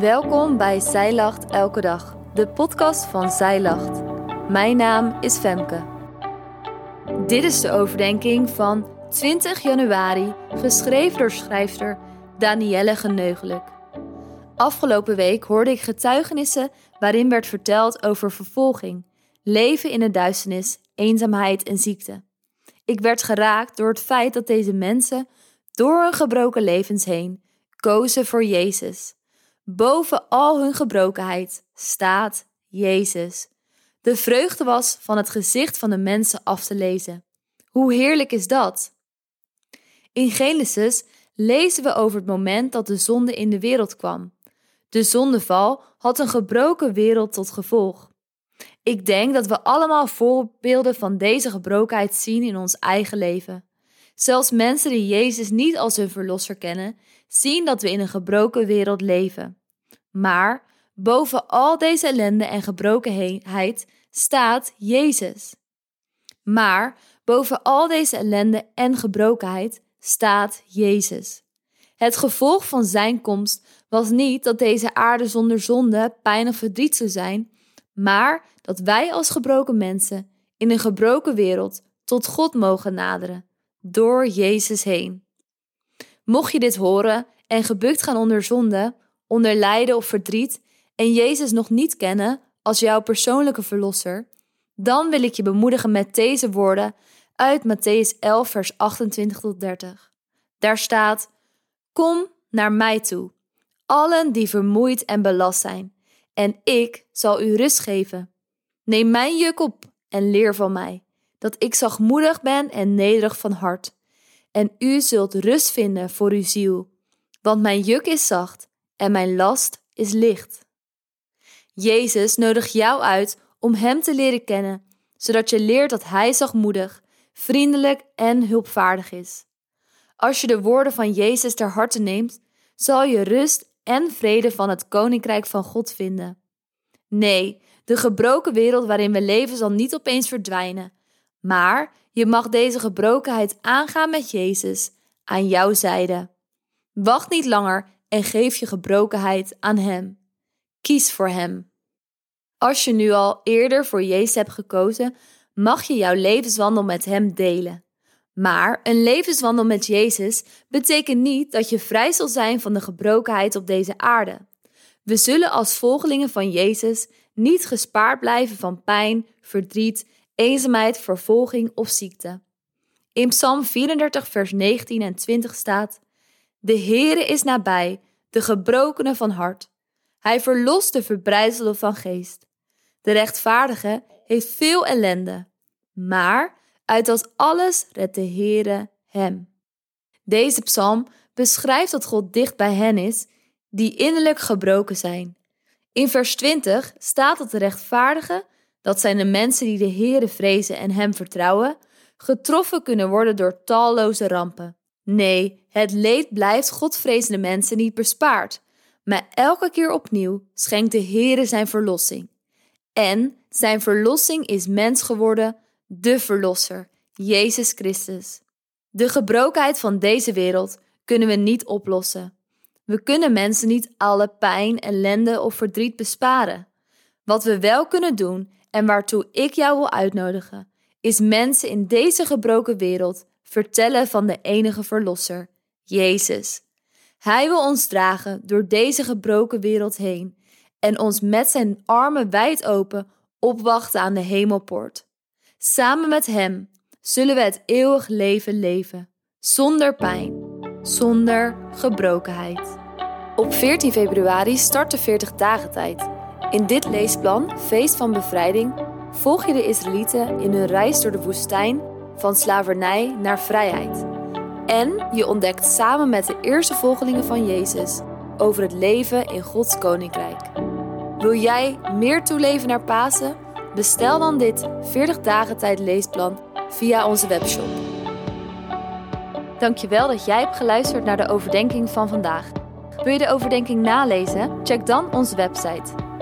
Welkom bij Zij Lacht Elke Dag, de podcast van Zij Lacht. Mijn naam is Femke. Dit is de overdenking van 20 januari, geschreven door schrijfster Danielle Geneugelijk. Afgelopen week hoorde ik getuigenissen waarin werd verteld over vervolging, leven in de duisternis, eenzaamheid en ziekte. Ik werd geraakt door het feit dat deze mensen door hun gebroken levens heen kozen voor Jezus. Boven al hun gebrokenheid staat Jezus. De vreugde was van het gezicht van de mensen af te lezen. Hoe heerlijk is dat? In Genesis lezen we over het moment dat de zonde in de wereld kwam. De zondeval had een gebroken wereld tot gevolg. Ik denk dat we allemaal voorbeelden van deze gebrokenheid zien in ons eigen leven. Zelfs mensen die Jezus niet als hun verlosser kennen, zien dat we in een gebroken wereld leven. Maar boven al deze ellende en gebrokenheid staat Jezus. Maar boven al deze ellende en gebrokenheid staat Jezus. Het gevolg van zijn komst was niet dat deze aarde zonder zonde, pijn of verdriet zou zijn, maar dat wij als gebroken mensen in een gebroken wereld tot God mogen naderen, door Jezus heen. Mocht je dit horen en gebukt gaan onder zonde, onder lijden of verdriet en Jezus nog niet kennen als jouw persoonlijke verlosser, dan wil ik je bemoedigen met deze woorden uit Matthäus 11, vers 28 tot 30. Daar staat: Kom naar mij toe, allen die vermoeid en belast zijn, en ik zal u rust geven. Neem mijn juk op en leer van mij, dat ik zachtmoedig ben en nederig van hart. En u zult rust vinden voor uw ziel, want mijn juk is zacht en mijn last is licht. Jezus nodigt jou uit om Hem te leren kennen, zodat je leert dat Hij zachtmoedig, vriendelijk en hulpvaardig is. Als je de woorden van Jezus ter harte neemt, zal je rust en vrede van het koninkrijk van God vinden. Nee, de gebroken wereld waarin we leven zal niet opeens verdwijnen, maar je mag deze gebrokenheid aangaan met Jezus aan jouw zijde. Wacht niet langer en geef je gebrokenheid aan Hem. Kies voor Hem. Als je nu al eerder voor Jezus hebt gekozen, mag je jouw levenswandel met Hem delen. Maar een levenswandel met Jezus betekent niet dat je vrij zal zijn van de gebrokenheid op deze aarde. We zullen als volgelingen van Jezus niet gespaard blijven van pijn, verdriet, eenzaamheid, vervolging of ziekte. In Psalm 34, vers 19 en 20 staat: De Heere is nabij, de gebrokenen van hart. Hij verlost de verbrijzelden van geest. De rechtvaardige heeft veel ellende, maar uit dat alles redt de Heere hem. Deze psalm beschrijft dat God dicht bij hen is die innerlijk gebroken zijn. In vers 20 staat dat de rechtvaardigen, dat zijn de mensen die de Heere vrezen en hem vertrouwen, getroffen kunnen worden door talloze rampen. Nee, het leed blijft Godvrezende mensen niet bespaard, maar elke keer opnieuw schenkt de Heere zijn verlossing. En zijn verlossing is mens geworden, de Verlosser, Jezus Christus. De gebrokenheid van deze wereld kunnen we niet oplossen. We kunnen mensen niet alle pijn, ellende of verdriet besparen. Wat we wel kunnen doen en waartoe ik jou wil uitnodigen, is mensen in deze gebroken wereld vertellen van de enige Verlosser, Jezus. Hij wil ons dragen door deze gebroken wereld heen en ons met zijn armen wijd open opwachten aan de hemelpoort. Samen met Hem zullen we het eeuwig leven leven, zonder pijn, zonder gebrokenheid. Op 14 februari start de 40 dagen tijd. In dit leesplan, Feest van Bevrijding, volg je de Israëlieten in hun reis door de woestijn van slavernij naar vrijheid. En je ontdekt samen met de eerste volgelingen van Jezus over het leven in Gods koninkrijk. Wil jij meer toeleven naar Pasen? Bestel dan dit 40 dagen tijd leesplan via onze webshop. Dankjewel dat jij hebt geluisterd naar de overdenking van vandaag. Wil je de overdenking nalezen? Check dan onze website.